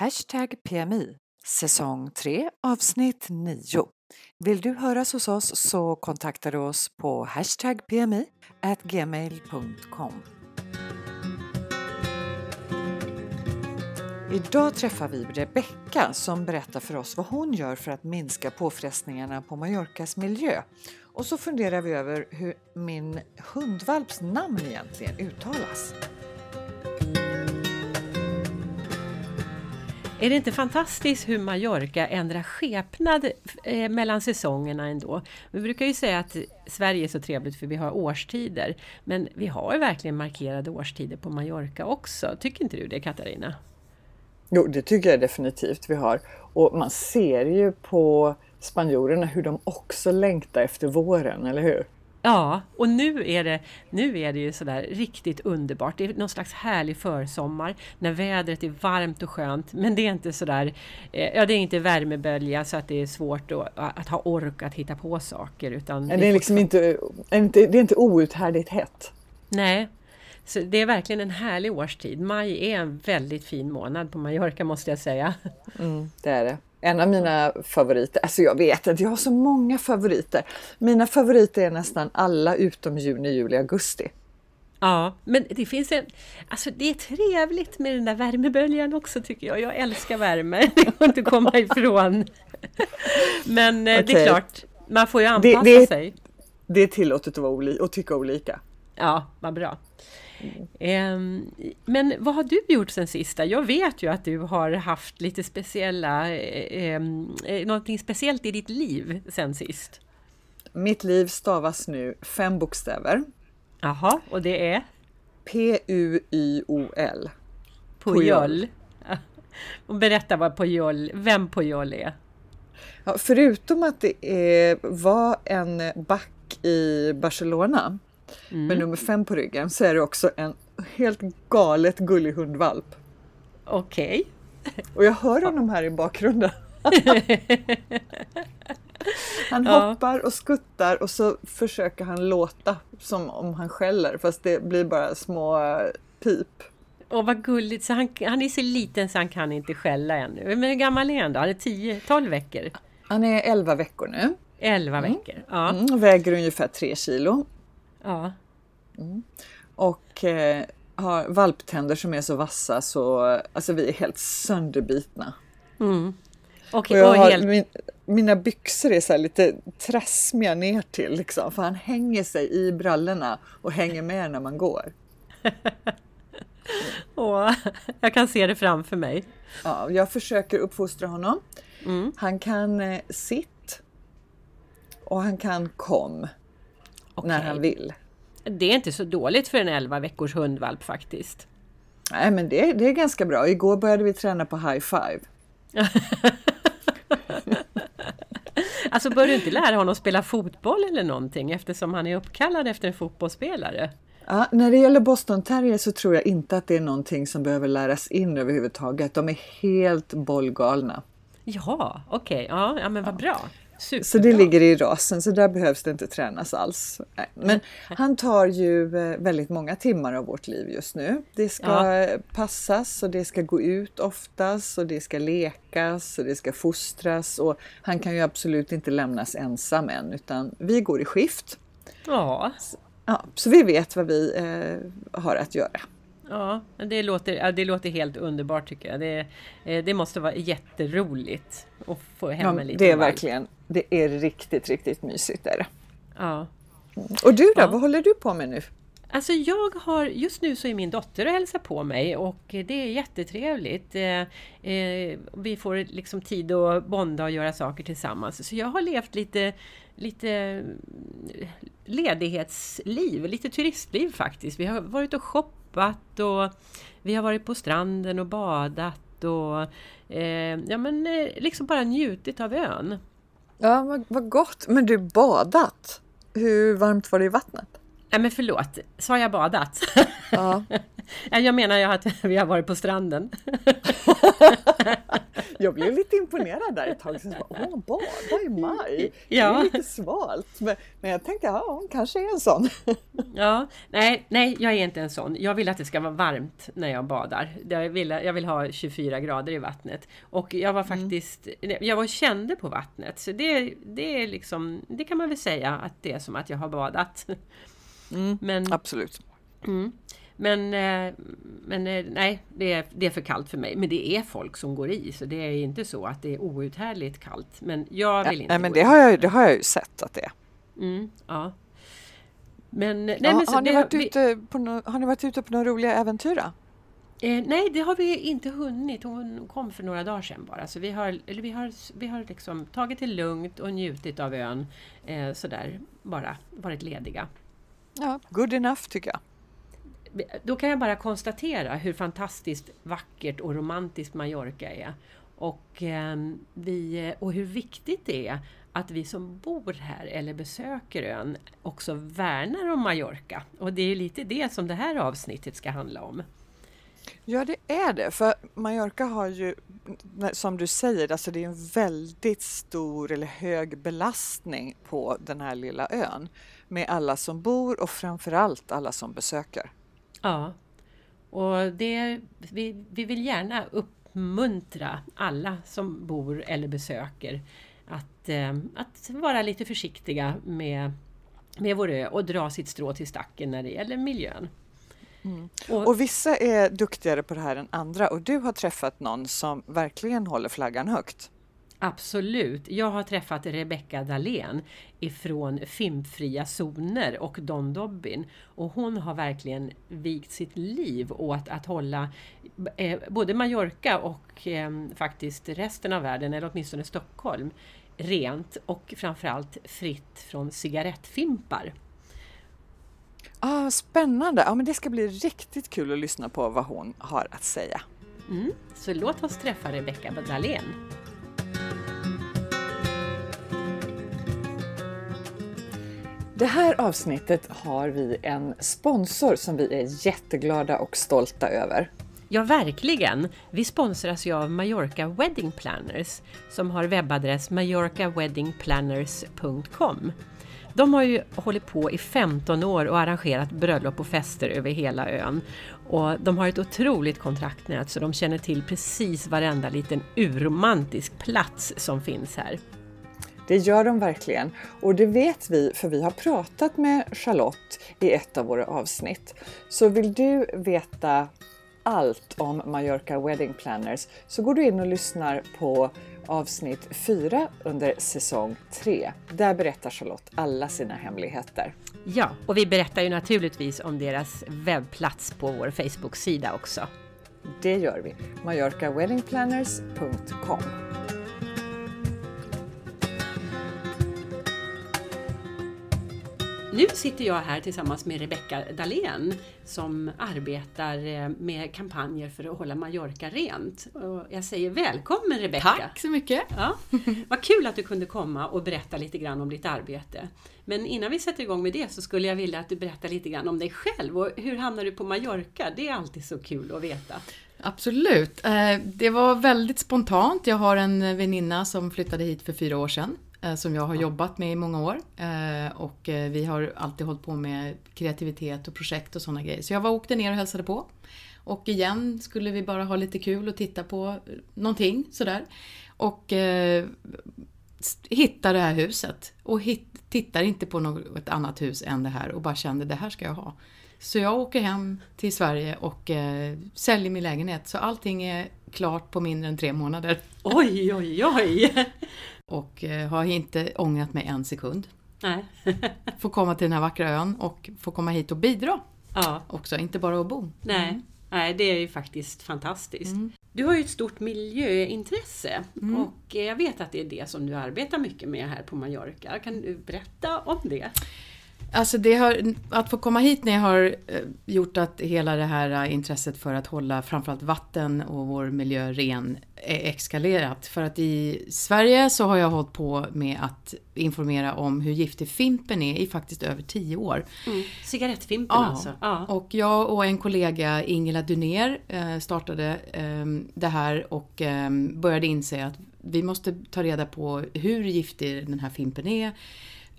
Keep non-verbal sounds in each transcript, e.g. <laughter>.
Hashtag PMI, säsong 3, avsnitt 9. Vill du höras hos oss så kontaktar du oss på hashtag PMI gmail.com. Idag träffar vi Rebecka som berättar för oss vad hon gör för att minska påfrestningarna på Mallorcas miljö. Och så funderar vi över hur min hundvalps namn egentligen uttalas. Är det inte fantastiskt hur Mallorca ändrar skepnad eh, mellan säsongerna ändå? Vi brukar ju säga att Sverige är så trevligt för vi har årstider. Men vi har ju verkligen markerade årstider på Mallorca också. Tycker inte du det Katarina? Jo, det tycker jag definitivt vi har. Och man ser ju på spanjorerna hur de också längtar efter våren, eller hur? Ja, och nu är det, nu är det ju sådär riktigt underbart. Det är någon slags härlig försommar när vädret är varmt och skönt. Men det är inte sådär, eh, ja det är inte värmebölja så att det är svårt att, att ha ork att hitta på saker. Utan det är liksom inte, det är inte outhärdligt hett. Nej, så det är verkligen en härlig årstid. Maj är en väldigt fin månad på Mallorca måste jag säga. Mm, det är det. En av mina favoriter, alltså jag vet inte, jag har så många favoriter. Mina favoriter är nästan alla utom juni, juli, augusti. Ja, men det finns en... Alltså det är trevligt med den där värmeböljan också tycker jag. Jag älskar värme, <laughs> det går inte att komma ifrån. Men okay. Eh, det är klart, man får ju anpassa det, det, sig. Det är tillåtet att, vara att tycka olika. Ja, vad bra. Mm. Men vad har du gjort sen sista? Jag vet ju att du har haft lite speciella, eh, någonting speciellt i ditt liv sen sist. Mitt liv stavas nu fem bokstäver. Jaha, och det är? P-U-Y-O-L. Pujol. <laughs> Och berätta vad Pujol, vem Pujol är. Ja, förutom att det är, var en back i Barcelona mm. med nummer fem på ryggen så är det också en helt galet gullig hundvalp. Okej. Okay. Och jag hör honom här i bakgrunden. <laughs> han ja. hoppar och skuttar och så försöker han låta som om han skäller fast det blir bara små pip. Och vad gulligt, så han, han är så liten så han kan inte skälla ännu. Men hur gammal är han då? Han är 10-12 veckor? Han är 11 veckor nu. 11 mm. veckor, ja. Mm, väger ungefär 3 kilo. Ja. Mm. Och eh, har valptänder som är så vassa så alltså vi är helt sönderbitna. Mm. Och, och jag har, helt... min, mina byxor är så lite trassmiga ner till liksom, för han hänger sig i brallorna och hänger med när man går. <laughs> Åh, jag kan se det framför mig. Ja, jag försöker uppfostra honom. Mm. Han kan eh, sitt och han kan kom okay. när han vill. Det är inte så dåligt för en 11 veckors hundvalp faktiskt. Nej, men det, det är ganska bra. Igår började vi träna på high five. <laughs> alltså bör du inte lära honom spela fotboll eller någonting eftersom han är uppkallad efter en fotbollsspelare? Ja, när det gäller Boston Terrier så tror jag inte att det är någonting som behöver läras in överhuvudtaget. De är helt bollgalna. Ja, okej. Okay. Ja, ja, men vad bra. Superbra. Så det ligger i rasen, så där behövs det inte tränas alls. Men han tar ju eh, väldigt många timmar av vårt liv just nu. Det ska ja. passas och det ska gå ut oftast och det ska lekas och det ska fostras och han kan ju absolut inte lämnas ensam än utan vi går i skift. Ja. ja så vi vet vad vi eh, har att göra. Ja, det låter, det låter helt underbart tycker jag. Det, eh, det måste vara jätteroligt att få hem ja, en liten Det är valp. verkligen, det är riktigt, riktigt mysigt. Är det. Ja. Och du då, ja. vad håller du på med nu? Alltså jag har, just nu så är min dotter och hälsar på mig och det är jättetrevligt. Eh, eh, vi får liksom tid att bonda och göra saker tillsammans. Så jag har levt lite, lite ledighetsliv, lite turistliv faktiskt. Vi har varit och shoppat och vi har varit på stranden och badat och eh, ja men eh, liksom bara njutit av ön. Ja, vad, vad gott! Men du, badat? Hur varmt var det i vattnet? Nej men förlåt, sa jag badat? Ja. <laughs> jag menar ju att <laughs> vi har varit på stranden. <laughs> Jag blev lite imponerad där ett tag. Bara, Åh, bada i maj, Ja. det är lite svalt. Men, men jag tänkte, ja, hon kanske är en sån. <laughs> Ja, nej, nej, jag är inte en sån. Jag vill att det ska vara varmt när jag badar. Jag vill, jag vill ha 24 grader i vattnet. Och jag var faktiskt, jag var kände på vattnet. Så det, det är liksom, det kan man väl säga att det är som att jag har badat. Men, Absolut. mm, men, eh, men eh, nej, det är, det är för kallt för mig. Men det är folk som går i, så det är inte så att det är outhärdligt kallt. Men jag vill inte Nej, men det i. har, jag, det har jag ju sett att det är. Mm, ja. Men, nej, Ja, men så har, ni det- varit vi- ute på no, har ni varit ute på några roliga äventyr? Eh, nej, det har vi inte hunnit. Hon kom för några dagar sedan bara. Så vi har, eller vi har, vi har liksom tagit det lugnt och njutit av ön. Eh, sådär, bara varit lediga. Ja, good enough tycker jag. Då kan jag bara konstatera hur fantastiskt vackert och romantiskt Mallorca är. Och, ehm, vi, och hur viktigt det är att vi som bor här eller besöker ön också värnar om Mallorca. Och det är lite det som det här avsnittet ska handla om. Ja, det är det. För Mallorca har ju, som du säger, alltså det är en väldigt stor eller hög belastning på den här lilla ön. Med alla som bor och framförallt alla som besöker. Ja, och det, vi, vi vill gärna uppmuntra alla som bor eller besöker att, eh, att vara lite försiktiga med, med vår ö och dra sitt strå till stacken när det gäller miljön. Och, Och vissa är duktigare på det här än andra och du har träffat någon som verkligen håller flaggan högt. Absolut. Jag har träffat Rebecka Dahlén ifrån Fimpfria zoner och Don Dobbin. Och hon har verkligen vigt sitt liv åt att hålla eh, både Mallorca och eh, faktiskt resten av världen, eller åtminstone Stockholm, rent och framförallt fritt från cigarettfimpar. Ah, spännande! Ja, men det ska bli riktigt kul att lyssna på vad hon har att säga. Mm. Så låt oss träffa Rebecka Dahlén. Det här avsnittet har vi en sponsor som vi är jätteglada och stolta över. Ja, verkligen! Vi sponsras ju av Mallorca Wedding Planners som har webbadress mallorcaweddingplanners.com. De har ju hållit på i 15 år och arrangerat bröllop och fester över hela ön. Och de har ett otroligt kontraktnät så de känner till precis varenda liten urromantisk plats som finns här. Det gör de verkligen och det vet vi för vi har pratat med Charlotte i ett av våra avsnitt. Så vill du veta allt om Mallorca Wedding Planners så går du in och lyssnar på avsnitt 4 under säsong 3. Där berättar Charlotte alla sina hemligheter. Ja, och vi berättar ju naturligtvis om deras webbplats på vår Facebook-sida också. Det gör vi. mallorcaweddingplanners.com Nu sitter jag här tillsammans med Rebecka Dahlén som arbetar eh, med kampanjer för att hålla Mallorca rent. Och jag säger välkommen Rebecka! Tack så mycket! Ja, vad kul att du kunde komma och berätta lite grann om ditt arbete. Men innan vi sätter igång med det så skulle jag vilja att du berättar lite grann om dig själv och hur hamnade du på Mallorca? Det är alltid så kul att veta. Absolut. Eh, Det var väldigt spontant. Jag har en väninna som flyttade hit för fyra år sedan. Eh, Som jag har jobbat med i många år. Eh, Och eh, vi har alltid hållit på med kreativitet och projekt och sådana grejer. Så jag var åkte ner och hälsade på. Och igen skulle vi bara ha lite kul och titta på någonting sådär. Och eh, hittade det här huset. Och hit, tittar inte på något annat hus än det här och bara kände det här ska jag ha. Så jag åker hem till Sverige och eh, säljer min lägenhet. Så allting är klart på mindre än tre månader. Oj, oj, oj! Och eh, har inte ångrat mig en sekund. Nej. <laughs> Får komma till den här vackra ön och få komma hit och bidra Ja, också, inte bara att bo. nej. Nej, det är ju faktiskt fantastiskt. Du har ju ett stort miljöintresse och eh, jag vet att det är det som du arbetar mycket med här på Mallorca. Kan du berätta om det? Alltså det har, att få komma hit ner har eh, gjort att hela det här eh, intresset för att hålla framförallt vatten och vår miljö ren är eskalerat. För att i Sverige så har jag hållit på med att informera om hur giftig Fimpen är i faktiskt över tio år. Mm. Cigarettfimpen ja. alltså? Ja. Och jag och en kollega, Ingela Dunér, eh, startade ehm, det här och ehm, började inse att vi måste ta reda på hur giftig den här Fimpen är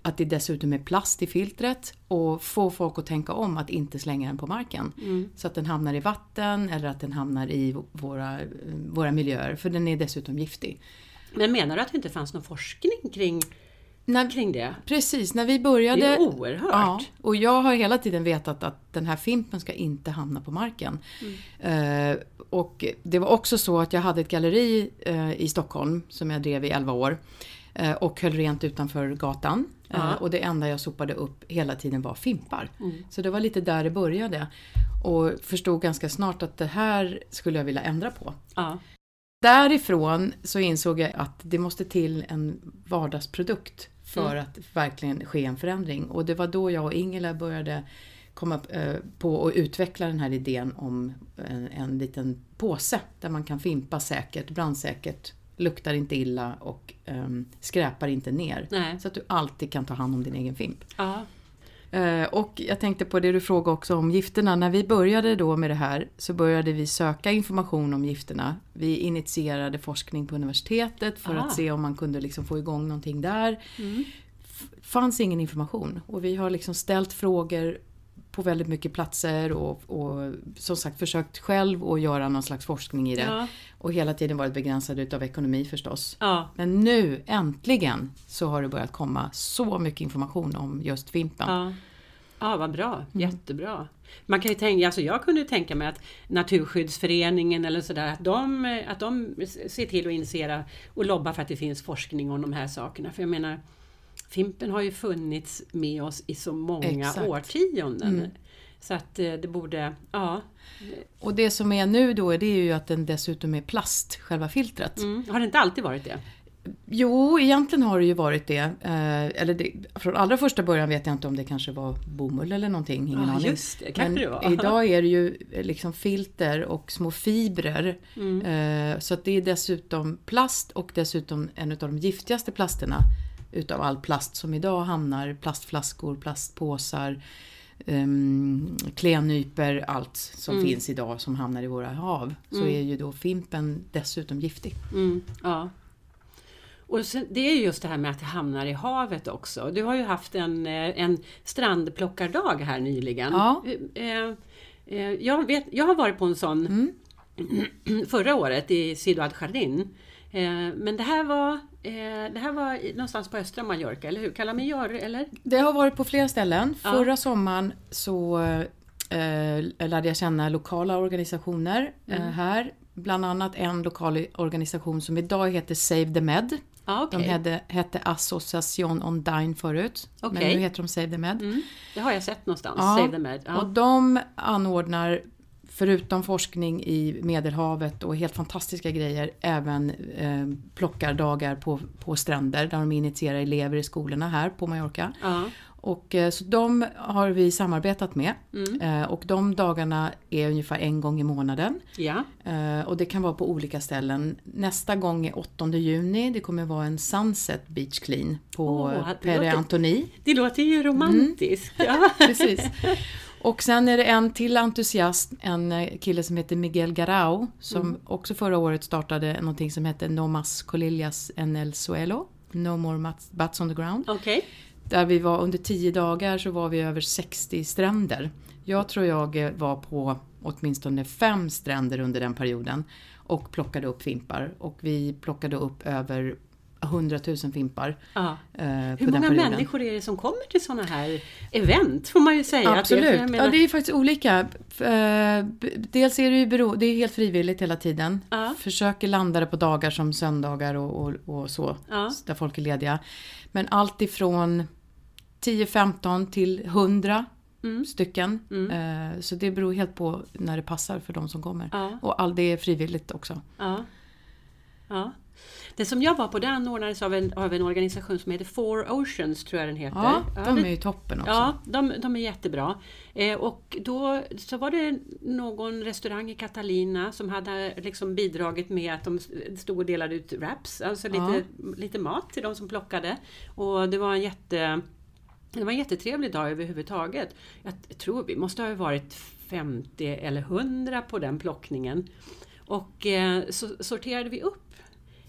att det dessutom är plast i filtret och få folk att tänka om att inte slänga den på marken. Mm. Så att den hamnar i vatten eller att den hamnar i våra, våra miljöer, för den är dessutom giftig. Men menar du att det inte fanns någon forskning kring när, kring det. Precis, när vi började... Det är oerhört! Ja, och jag har hela tiden vetat att den här fimpen ska inte hamna på marken. Mm. Eh, och det var också så att jag hade ett galleri eh, i Stockholm som jag drev i 11 år. Eh, och höll rent utanför gatan. Ja. Och det enda jag sopade upp hela tiden var fimpar. Mm. Så det var lite där det började. Och förstod ganska snart att det här skulle jag vilja ändra på. Ja. Därifrån så insåg jag att det måste till en vardagsprodukt för mm. att verkligen ske en förändring. Och det var då jag och Ingela började komma eh, på att utveckla den här idén om en, en liten påse där man kan fimpa säkert, brandsäkert luktar inte illa och um, skräpar inte ner. Nej. Så att du alltid kan ta hand om din egen fimp. Uh, och jag tänkte på det du frågade också om gifterna. När vi började då med det här så började vi söka information om gifterna. Vi initierade forskning på universitetet för Aha. att se om man kunde liksom få igång någonting där. Mm. fanns ingen information och vi har liksom ställt frågor på väldigt mycket platser och, och som sagt försökt själv att göra någon slags forskning i det. Ja. Och hela tiden varit begränsad utav ekonomi förstås. Ja. Men nu äntligen så har det börjat komma så mycket information om just Fimpen. Ja, ja vad bra, mm. jättebra. Man kan ju tänka, alltså jag kunde tänka mig att Naturskyddsföreningen eller sådär, att de, att de ser till att initiera och lobba för att det finns forskning om de här sakerna. För jag menar, Fimpen har ju funnits med oss i så många Exakt. årtionden. Mm. Så att eh, det borde, ja. Och det som är nu då det är ju att den dessutom är plast, själva filtret. Mm. Har det inte alltid varit det? Jo, egentligen har det ju varit det. Eh, eller det, från allra första början vet jag inte om det kanske var bomull eller någonting. Ingen ah, aning. Just det, var. <laughs> idag är det ju eh, liksom filter och små fibrer. Mm. Eh, så att det är dessutom plast och dessutom en av de giftigaste plasterna utav all plast som idag hamnar, plastflaskor, plastpåsar, um, klennyper, allt som mm. finns idag som hamnar i våra hav. Så mm. är ju då fimpen dessutom giftig. Mm, ja. Och sen, det är just det här med att det hamnar i havet också. Du har ju haft en, eh, en strandplockardag här nyligen. Ja. Eh, eh, jag, vet, jag har varit på en sån mm. <clears throat> förra året i Ciudad Jardin. Men det här var det här var någonstans på östra Mallorca, eller hur? Cala Major, eller? Det har varit på flera ställen. Ja. Förra sommaren så eh, lärde jag känna lokala organisationer eh, mm. här. Bland annat en lokal organisation som idag heter Save the Med. Ah, okay. De hette, hette Association on Dine förut. Okay. Men nu heter de Save the Med. Mm. Det har jag sett någonstans, ja. Save the Med. Ja. Och de anordnar förutom forskning i Medelhavet och helt fantastiska grejer, även eh, plockardagar på, på stränder där de initierar elever i skolorna här på Mallorca. Uh-huh. Och, eh, så de har vi samarbetat med mm. eh, och de dagarna är ungefär en gång i månaden. Ja. Eh, och det kan vara på olika ställen. Nästa gång är 8 juni, det kommer vara en Sunset Beach Clean på oh, Pere Antoni. Det låter ju romantiskt! Mm. Ja. <laughs> Precis. Och sen är det en till entusiast, en eh, kille som heter Miguel Garau som mm. också förra året startade någonting som heter No Mas Colillas en el Suelo. No More Butts on the Ground. Okay. Där vi var under tio dagar så var vi över 60 stränder. Jag tror jag eh, var på åtminstone fem stränder under den perioden och plockade upp fimpar. Och vi plockade upp över 100 000 fimpar. Ja. Eh, Hur många människor är det som kommer till sådana här event får man ju säga? Absolut, det, menar... ja, det är faktiskt olika. Eh, dels är det ju bero... det är helt frivilligt hela tiden. Ja. Försöker landa det på dagar som söndagar och, och, och så, ja. där folk är lediga. Men allt ifrån 10-15 till 100 Mm. stycken. Mm. Eh, så det beror helt på när det passar för de som kommer. Ja. Och all det är frivilligt också. Ja. Ja. Det som jag var på det anordnades av en, av en organisation som heter Four Oceans, tror jag den heter. Ja, de det- är ju toppen också. Ja, de, de är jättebra. Eh, och då så var det någon restaurang i Catalina som hade liksom bidragit med att de stod och delade ut wraps, alltså lite, lite mat till de som plockade. Och det var en jätte det var en jättetrevlig dag överhuvudtaget. Jag tror vi måste ha varit 50 eller 100 på den plockningen. Och eh, så sorterade vi upp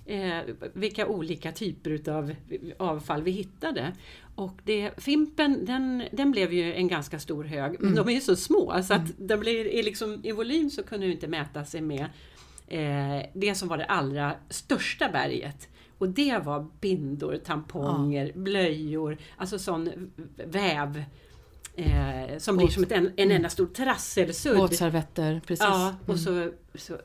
eh, vilka olika typer utav avfall vi hittade. Och det, Fimpen den, den blev ju en ganska stor hög, men de är ju så små så att de blir, liksom, i volym så kunde du inte mäta sig med eh, det som var det allra största berget. Och det var bindor, tamponger, blöjor, alltså sån väv eh, som blir som ett, en, en enda stor trasselsudd. Våtservetter, precis. Ja, och så, så,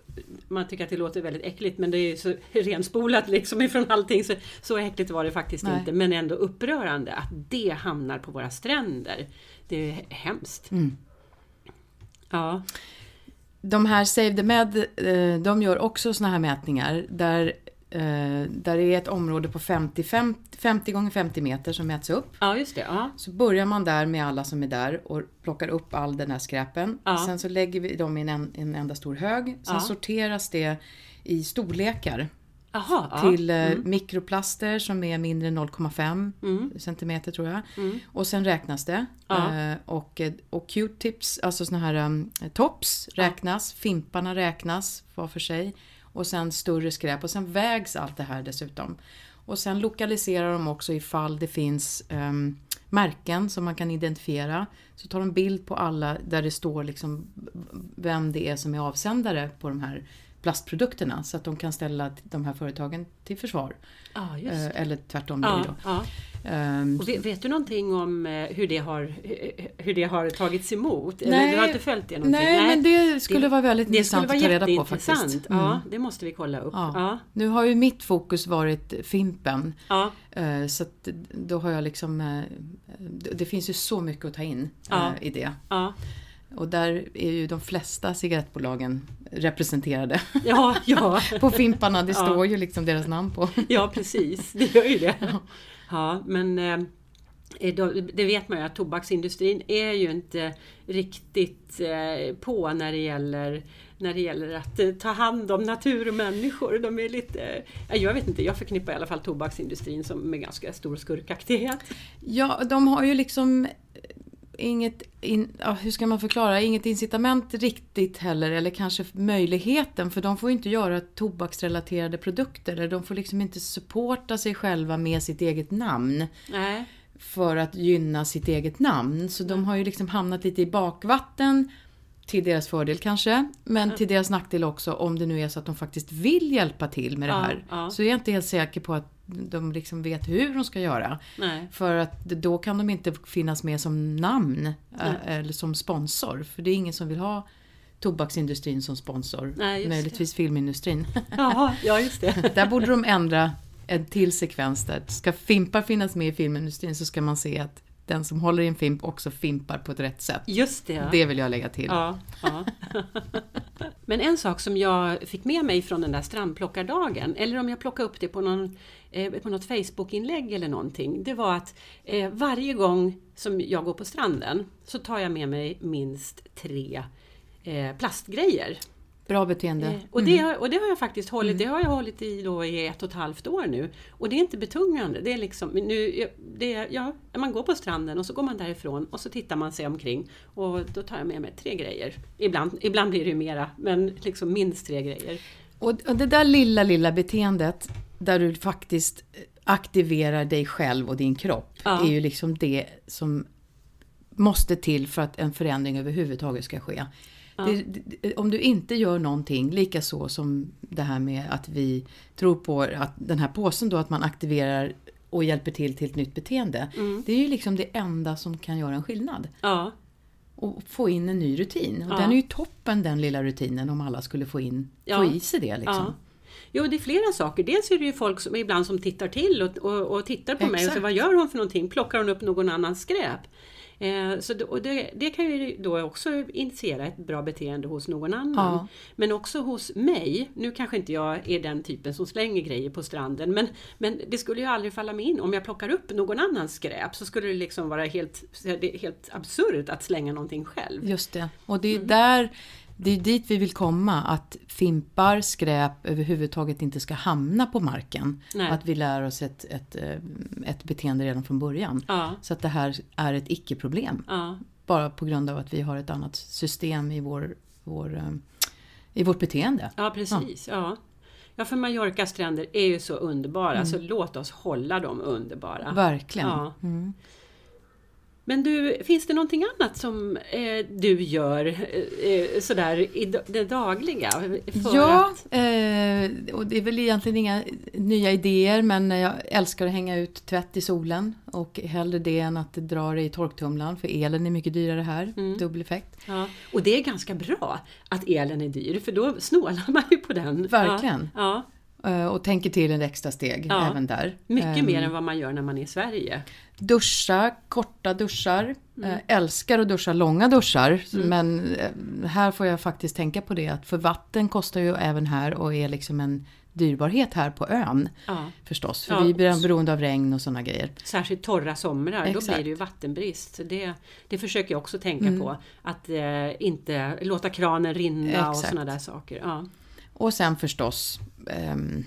man tycker att det låter väldigt äckligt men det är ju så <laughs> renspolat liksom ifrån allting så, så äckligt var det faktiskt Nej. inte men ändå upprörande att det hamnar på våra stränder. Det är hemskt. Mm. Ja, De här Save the Med, eh, de gör också såna här mätningar där, där det är ett område på 50, 50, 50 gånger 50 meter som mäts upp. ja just det. Ja. Så börjar man där med alla som är där och plockar upp all den här skräpen. Ja. Sen så lägger vi dem i en, en, en enda stor hög. Sen Ja. sorteras det i storlekar Aha, till eh, mikroplaster som är mindre än 0,5 Mm. centimeter tror jag. Mm. Och sen räknas det. Eh, och, eh, och Q-tips, alltså såna här um, tops räknas, fimparna räknas var för sig. Och sen större skräp och sen vägs allt det här dessutom. Och sen lokaliserar de också ifall det finns um, märken som man kan identifiera. Så tar de bild på alla där det står liksom vem det är som är avsändare på de här plastprodukterna så att de kan ställa de här företagen till försvar. det. eller tvärtom Ja, då. Ehm, Och vet, vet du någonting om eh, hur det har, hur det har tagits emot? Eller Nej. du har inte följt det någonting? Nej, men det skulle Det- vara väldigt intressant vara att ta reda på faktiskt. Mm. Ja, det måste vi kolla upp. Ja. Nu har ju mitt fokus varit Fimpen. Eh, Så att då har jag liksom... Det finns ju så mycket att ta in Ja. i det. Ja. Och där är ju de flesta cigarettbolagen representerade. Ja, ja, <laughs> På Fimparna, det Ja. står ju liksom deras namn på. ja, precis. Det gör ju det. <laughs> Ja, men eh, det vet man ju att tobaksindustrin är ju inte riktigt eh, på när det gäller när det gäller att eh, ta hand om natur och människor. De är lite, jag vet inte, jag förknippar i alla fall tobaksindustrin som med ganska stor skurkaktighet. Ja, de har ju liksom inget, in, ja, hur ska man förklara, inget incitament riktigt heller, eller kanske möjligheten, för de får ju inte göra tobaksrelaterade produkter, eller de får liksom inte supporta sig själva med sitt eget namn Nej. för att gynna sitt eget namn. Så de har ju liksom hamnat lite i bakvatten, till deras fördel kanske, men till deras nackdel också om det nu är så att de faktiskt vill hjälpa till med det Ja, här. ja. Så är jag inte helt säker på att de liksom vet hur de ska göra. Nej. För att då kan de inte finnas med som namn Nej. eh, eller som sponsor. För det är ingen som vill ha tobaksindustrin som sponsor. Nej, Möjligtvis filmindustrin. <laughs> Jaha, ja just det. där borde de ändra en till sekvens där. Ska fimpar finnas med i filmindustrin så ska man se att den som håller i en fimp också fimpar på ett rätt sätt. Just det. Det vill jag lägga till. Ja, ja. <laughs> Men en sak som jag fick med mig från den där strandplockardagen, eller om jag plockade upp det på, någon, på något Facebook-inlägg eller någonting, det var att eh, varje gång som jag går på stranden så tar jag med mig minst tre eh, plastgrejer. Bra beteende. Eh, och, det, har- och det har jag faktiskt hållit, det har jag hållit i då i ett och ett halvt år nu. Och det är inte betungande. Det är liksom, nu, det, ja, man går på stranden och så går man därifrån och så tittar man sig omkring. Och då tar jag med mig tre grejer. Ibland, ibland blir det ju mera, men liksom minst tre grejer. Och, det där lilla, lilla beteendet där du faktiskt aktiverar dig själv och din kropp Ja. är ju liksom det som måste till för att en förändring överhuvudtaget ska ske. Det, det, om du inte gör någonting, lika så som det här med att vi tror på att den här påsen då, att man aktiverar och hjälper till till ett nytt beteende. Mm. Det är ju liksom det enda som kan göra en skillnad. Ja, Och få in en ny rutin. Och Ja. den är ju toppen den lilla rutinen om alla skulle få, in, Ja. få i sig det. Liksom. ja. Jo, det är flera saker. Dels är det ju folk som ibland som tittar till och, och, och tittar på mig och Exakt. säger vad gör hon för någonting? Plockar hon upp någon annans skräp? Eh, så då, det, det, kan ju då också initiera ett bra beteende hos någon annan. Ja. Men också hos mig. Nu kanske inte jag är den typen som slänger grejer på stranden men, men det skulle ju aldrig falla mig in. Om jag plockar upp någon annans skräp så skulle det liksom vara helt, helt absurt att slänga någonting själv. Just det. Och det är där det är dit vi vill komma, att fimpar, skräp överhuvudtaget inte ska hamna på marken. Nej. Att vi lär oss ett, ett, eh, ett beteende redan från början. Ja, Så att det här är ett icke-problem. ja. Bara på grund av att vi har ett annat system i, vår, vår, eh, i vårt beteende. Ja precis, ja. Ja för Mallorcas stränder är ju så underbara så låt oss hålla dem underbara. Verkligen. Ja. Mm. Men du, finns det någonting annat som eh, du gör eh, eh, sådär i det dagliga? Ja, att, eh, och det är väl egentligen inga nya idéer men jag älskar att hänga ut tvätt i solen och hellre det än att dra det i torktumlaren för elen är mycket dyrare här, Mm. dubbel effekt. ja. Och det är ganska bra att elen är dyr för då snålar <laughs> man ju på den. Verkligen. Ja, Eh, Och tänker till en extra steg Ja. även där. ja. Mycket Ehm, mer än vad man gör när man är i Sverige. Duscha, korta duschar. Mm. Eh, älskar att duscha långa duschar. Men eh, här får jag faktiskt tänka på det att för vatten kostar ju även här och är liksom en dyrbarhet här på ön. Ja. Förstås, för Ja. vi är beroende av regn och sådana grejer. Särskilt torra somrar, då Exakt. blir det ju vattenbrist. Det, det försöker jag också tänka Mm. på. Att eh, inte låta kranen rinna och Exakt. sådana där saker. Ja. Och sen förstås, ehm,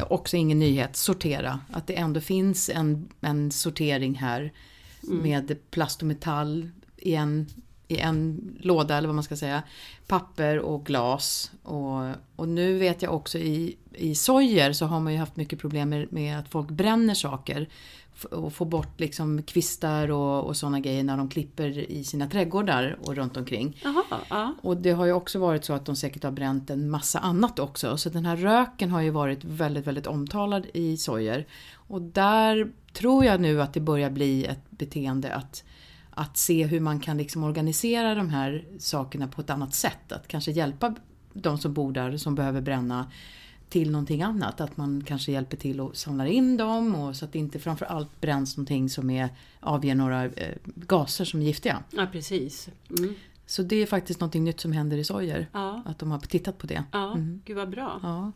också ingen nyhet, sortera. Att det ändå finns en, en sortering här med plast och metall i en, i en låda eller vad man ska säga. Papper och glas. Och, och nu vet jag också i, i sojer så har man ju haft mycket problem med, med att folk bränner saker. Och få bort liksom kvistar och, och sådana grejer när de klipper i sina trädgårdar och runt omkring. Jaha, ja. Och det har ju också varit så att de säkert har bränt en massa annat också. Så den här röken har ju varit väldigt, väldigt omtalad i sojer. Och där tror jag nu att det börjar bli ett beteende att, att se hur man kan liksom organisera de här sakerna på ett annat sätt. Att kanske hjälpa de som bor där som behöver bränna till någonting annat. Att man kanske hjälper till och samlar in dem och så att det inte framförallt bränns någonting som är, avger några eh, gaser som är giftiga. ja precis. Mm. Så det är faktiskt något nytt som händer i sojer. Ja, Att de har tittat på det. ja Mm. gud vad bra. Ja,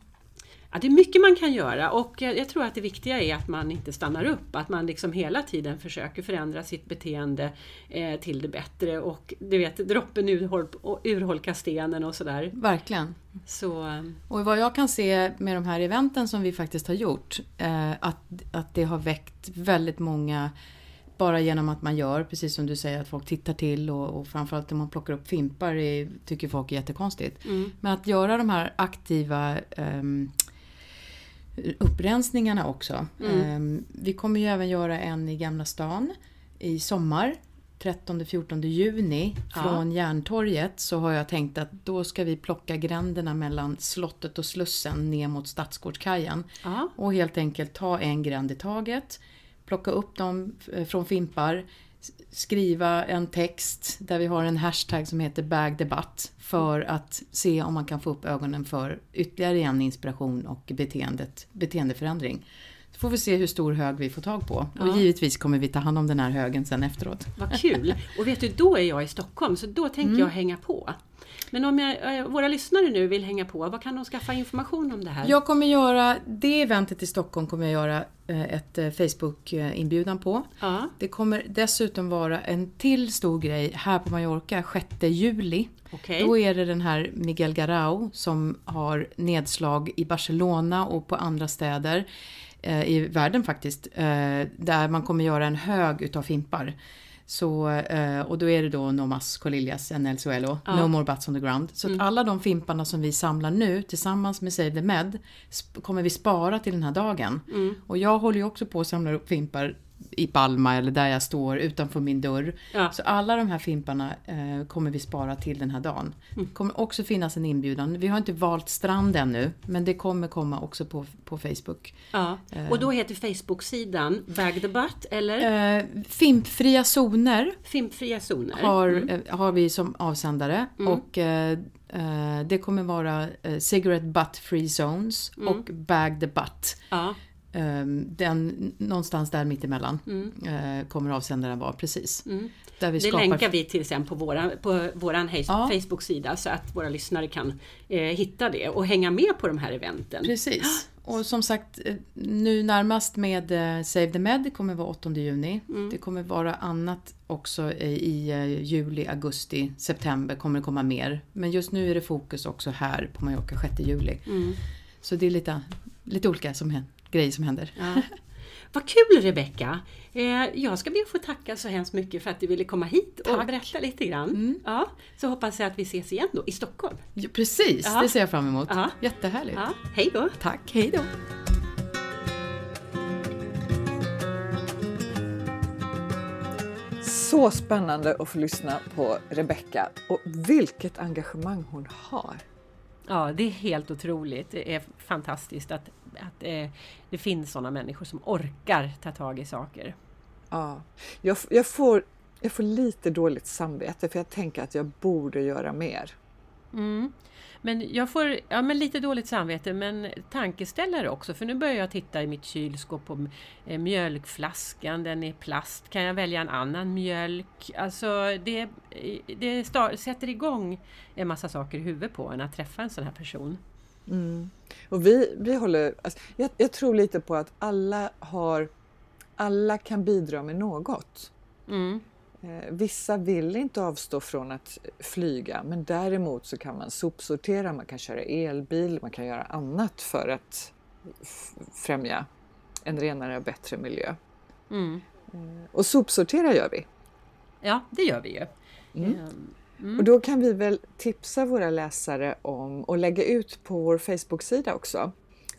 Ja, det är mycket man kan göra och jag, jag tror att det viktiga är att man inte stannar upp. Att man liksom hela tiden försöker förändra sitt beteende eh, till det bättre. Och du vet, droppen urhol, urholkar stenen och sådär. verkligen. Så, eh, Och vad jag kan se med de här eventen som vi faktiskt har gjort, eh, att, att det har väckt väldigt många bara genom att man gör, precis som du säger, att folk tittar till och, och framförallt när man plockar upp fimpar är, tycker folk är jättekonstigt. mm, Men att göra de här aktiva ehm, upprensningarna också. Mm. Ehm, vi kommer ju även göra en i Gamla stan i sommar. 13-14 juni Ja. från Järntorget så har jag tänkt att då ska vi plocka gränderna mellan slottet och Slussen ner mot Stadsgårdskajen. ja, Och helt enkelt ta en gränd i taget, plocka upp dem eh, från fimpar, skriva en text där vi har en hashtag som heter bagdebatt för att se om man kan få upp ögonen för ytterligare en inspiration och beteendet, beteendeförändring. Så får vi se hur stor hög vi får tag på. Ja. Och givetvis kommer vi ta hand om den här högen sen efteråt. vad kul! Och vet du, då är jag i Stockholm så då tänker Mm. jag hänga på. Men om jag, eh, våra lyssnare nu vill hänga på, vad kan de skaffa information om det här? Jag kommer göra, det eventet i Stockholm kommer jag göra eh, ett eh, Facebook-inbjudan på. Ja, Det kommer dessutom vara en till stor grej här på Mallorca 6 juli. okej. Då är det den här Miguel Garau som har nedslag i Barcelona och på andra städer i världen faktiskt. Där man kommer göra en hög utav fimpar. Så, eh, och då är det då No Mas Colillas en El Suelo, Ja. No More Butts on the Ground. Så Mm. att alla de fimparna som vi samlar nu tillsammans med Save the Med kommer vi spara till den här dagen. Mm. Och jag håller ju också på att samla upp fimpar i Palma eller där jag står utanför min dörr. Ja. Så alla de här fimparna eh, kommer vi spara till den här dagen. Mm. Det kommer också finnas en inbjudan. Vi har inte valt strand ännu, men det kommer komma också på, på Facebook. Ja. Och då heter Facebook-sidan Bag the Butt eller Eh, fimpfria zoner Fimpfria zoner. har, Mm. eh, har vi som avsändare. Mm. Och eh, eh, det kommer vara eh, Cigarette Butt Free Zones Mm. och Bag the Butt. Ja. Ehm, Den, någonstans där mittemellan Mm. eh, kommer avsändaren vara precis. Där vi Det skapar länkar vi till sen på våran, på våran Ja. Facebook-sida så att våra lyssnare kan eh, hitta det och hänga med på de här eventen. Precis. <gasps> Och som sagt, eh, nu närmast med eh, Save the Med, det kommer vara 8 juni. Det kommer vara annat också i juli, augusti, september kommer det komma mer. Men just nu är det fokus också här på Mallorca 6 juli. Så det är lite, lite olika som, hän- grejer som händer. Ja. Vad kul Rebecka! Eh, jag ska be att få tacka så hemskt mycket för att du ville komma hit och Tack. berätta lite grann. Ja, så hoppas jag att vi ses igen då i Stockholm. Ja, precis, Ja. det ser jag fram emot. Ja. Jättehärligt. Ja, hej då! Tack, hej då! Så spännande att få lyssna på Rebecka och vilket engagemang hon har. Ja, det är helt otroligt. Det är fantastiskt att, att eh, det finns sådana människor som orkar ta tag i saker. Ja. Jag, jag, får, jag får lite dåligt samvete för jag tänker att jag borde göra mer. Mm. Men jag får ja, men lite dåligt samvete men tankeställare också för nu börjar jag titta i mitt kylskåp på eh, mjölkflaskan, den är plast. Kan jag välja en annan mjölk? Alltså det, det sätter igång en massa saker i huvudet på en att träffa en sån här person. Och vi, vi håller, alltså, jag, jag tror lite på att alla har, alla kan bidra med något. Mm. Eh, vissa vill inte avstå från att flyga men däremot så kan man sopsortera, man kan köra elbil, man kan göra annat för att främja en renare och bättre miljö. Mm. Och sopsortera gör vi. Ja, det gör vi ju. Mm. Ehm, Och då kan vi väl tipsa våra läsare om och lägga ut på vår Facebook-sida också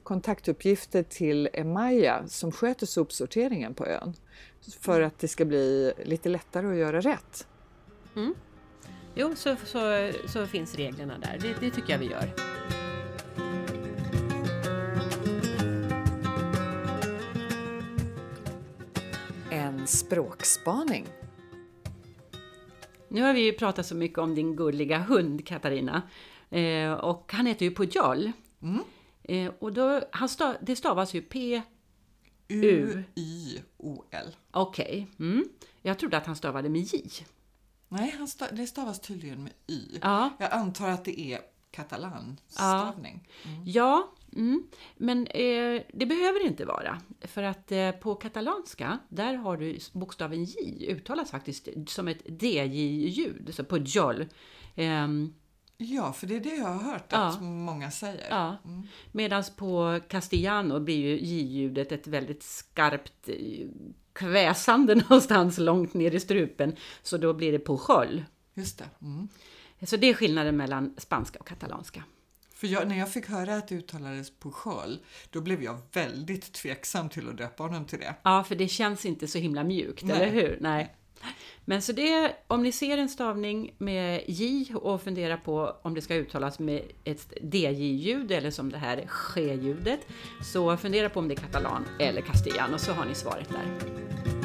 kontaktuppgifter till Emaya som sköter sopsorteringen på ön. För att det ska bli lite lättare att göra rätt. Jo, så, så, så finns reglerna där. Det, det tycker jag vi gör. En språkspaning. Nu har vi ju pratat så mycket om din gulliga hund Katarina. Eh, och han heter ju Pujol. Eh, och då, han stav, det stavas ju P... U. U-Y-O-L. Okej. Mm. Jag trodde att han stavade med J. Nej, han sta- det stavas tydligen med Y. Ja. Jag antar att det är katalanstavning. Ja, mm. Men eh, det behöver det inte vara. För att eh, på katalanska, där har du bokstaven J, uttalas faktiskt som ett DJ-ljud, så Pujol. Ehm, Ja, för det är det jag har hört Ja. att många säger. Ja, medan på castellano blir ju J-ljudet ett väldigt skarpt eh, kväsande <laughs> någonstans långt ner i strupen. Så då blir det pujol. Just det. Mm. Så det är skillnaden mellan spanska och katalanska. För jag, när jag fick höra att det uttalades Pujol, då blev jag väldigt tveksam till att döpa honom till det. Ja, för det känns inte så himla mjukt, Nej. eller hur? Nej. Men så det, om ni ser en stavning med J och funderar på om det ska uttalas med ett DJ-ljud eller som det här ske-ljudet, så fundera på om det är katalan eller castellan och så har ni svaret där.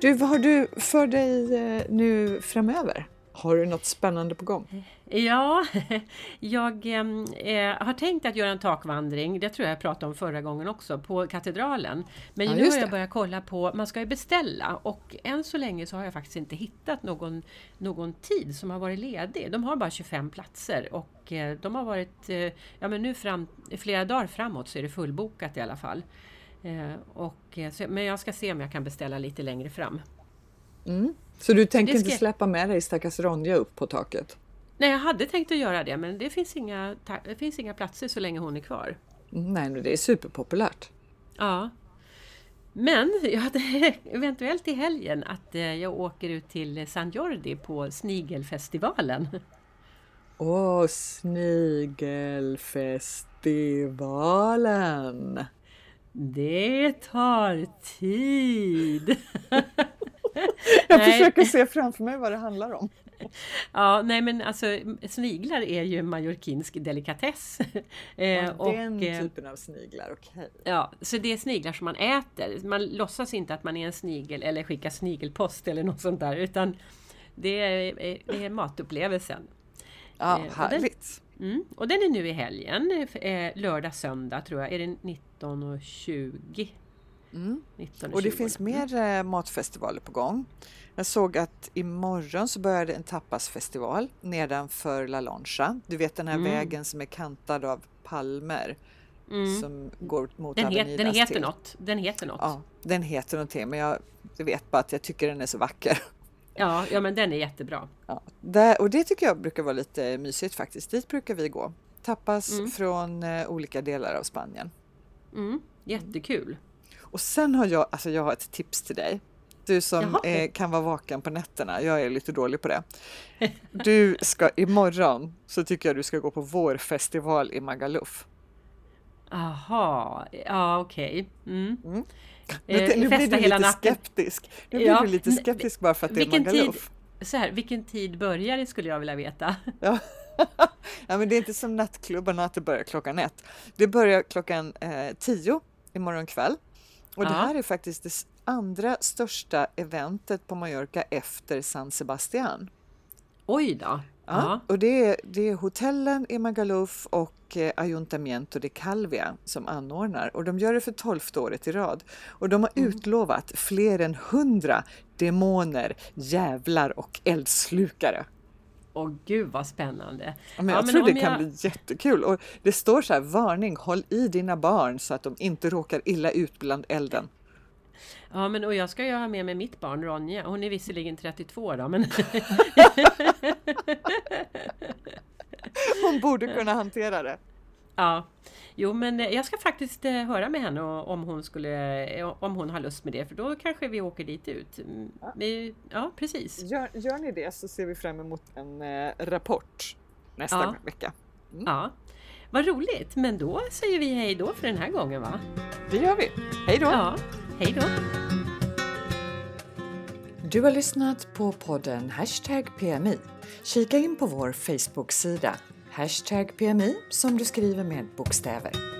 Du, vad har du för dig eh, nu framöver? Har du något spännande på gång? Ja, <laughs> jag em, eh, har tänkt att göra en takvandring, det tror jag jag pratade om förra gången också, på katedralen. Men Ja, nu har jag det. börjat kolla på, man ska ju beställa och än så länge så har jag faktiskt inte hittat någon, någon tid som har varit ledig. De har bara 25 platser och eh, de har varit, eh, ja men nu fram, flera dagar framåt så är det fullbokat i alla fall. Eh, och, eh, men jag ska se om jag kan beställa lite längre fram. Så du tänker ska- inte släppa med dig stackars Ronja upp på taket? Nej, jag hade tänkt att göra det men det finns inga, det finns inga platser så länge hon är kvar. Mm, Nej, men det är superpopulärt. Ja. Men jag hade <laughs> eventuellt i helgen att eh, jag åker ut till San Jordi på Snigelfestivalen. Åh, Snigelfestivalen! Det tar tid! <laughs> Jag Nej. försöker se framför mig vad det handlar om. Ja, nej men alltså sniglar är ju en majorkinsk delikatess. Eh, och, Den eh, typen av sniglar, okej. Ja, så det är sniglar som man äter. Man låtsas inte att man är en snigel eller skickar snigelpost eller något sånt där utan det är, det är matupplevelsen. Ja, Eh, och den- härligt. Mm, och den är nu i helgen, eh, lördag, söndag tror jag. Är det 19 och 20? Mm. 19 Och det 20. finns mer eh, matfestivaler på gång. Jag såg att imorgon så började en tapasfestival nedanför La Loncha. Du vet den här Mm. vägen som är kantad av palmer Mm. som går mot Den, het, den heter till. något. Den heter något. Ja, den heter någonting men jag vet bara att jag tycker den är så vacker. Ja, ja, men den är jättebra. Ja, där, och det tycker jag brukar vara lite mysigt faktiskt. Dit brukar vi gå. Tapas Mm. från eh, olika delar av Spanien. Mm, jättekul. Och sen har jag, alltså jag har ett tips till dig. Du som eh, kan vara vaken på nätterna, jag är lite dålig på det. Du ska imorgon så tycker jag du ska gå på vår festival i Magaluf. Aha, ja okej. Mm. Eh, Lite- nu blir du hela lite natten. skeptisk. Nu blir Ja, du lite skeptisk bara för att det är vilken tid- Magaluf. Så här, vilken tid börjar det skulle jag vilja veta? <laughs> Ja. ja, men det är inte som nattklubbarna att det börjar klockan ett. Det börjar klockan eh, tio imorgon kväll. Och det Ja. här är faktiskt det andra största eventet på Mallorca efter San Sebastian. Oj då! Ja. Och det är, det är hotellen i Magaluf och eh, Ayuntamiento de Calvia som anordnar och de gör det för tolfte året i rad. Och de har Mm. utlovat fler än hundra demoner, jävlar och eldslukare. Åh gud vad spännande! Ja, men Ja, jag men tror det om kan jag- bli jättekul. Och det står så här, varning, håll i dina barn så att de inte råkar illa ut bland elden. Ja men och jag ska ju ha med mig mitt barn Ronja. Hon är visserligen 32 då men... <laughs> Hon borde kunna hantera det. ja. Jo men eh, jag ska faktiskt eh, höra med henne om hon skulle... eh, Om hon har lust med det för då kanske vi åker dit ut. Mm, vi- Ja precis. Gör, gör ni det så ser vi fram emot en rapport nästa Ja. vecka. Ja. Vad roligt! Men då säger vi hej då för den här gången va? Det gör vi. Hej då! Ja, hej då! Du har lyssnat på podden Hashtag PMI. Kika in på vår Facebook-sida Hashtag PMI som du skriver med bokstäver.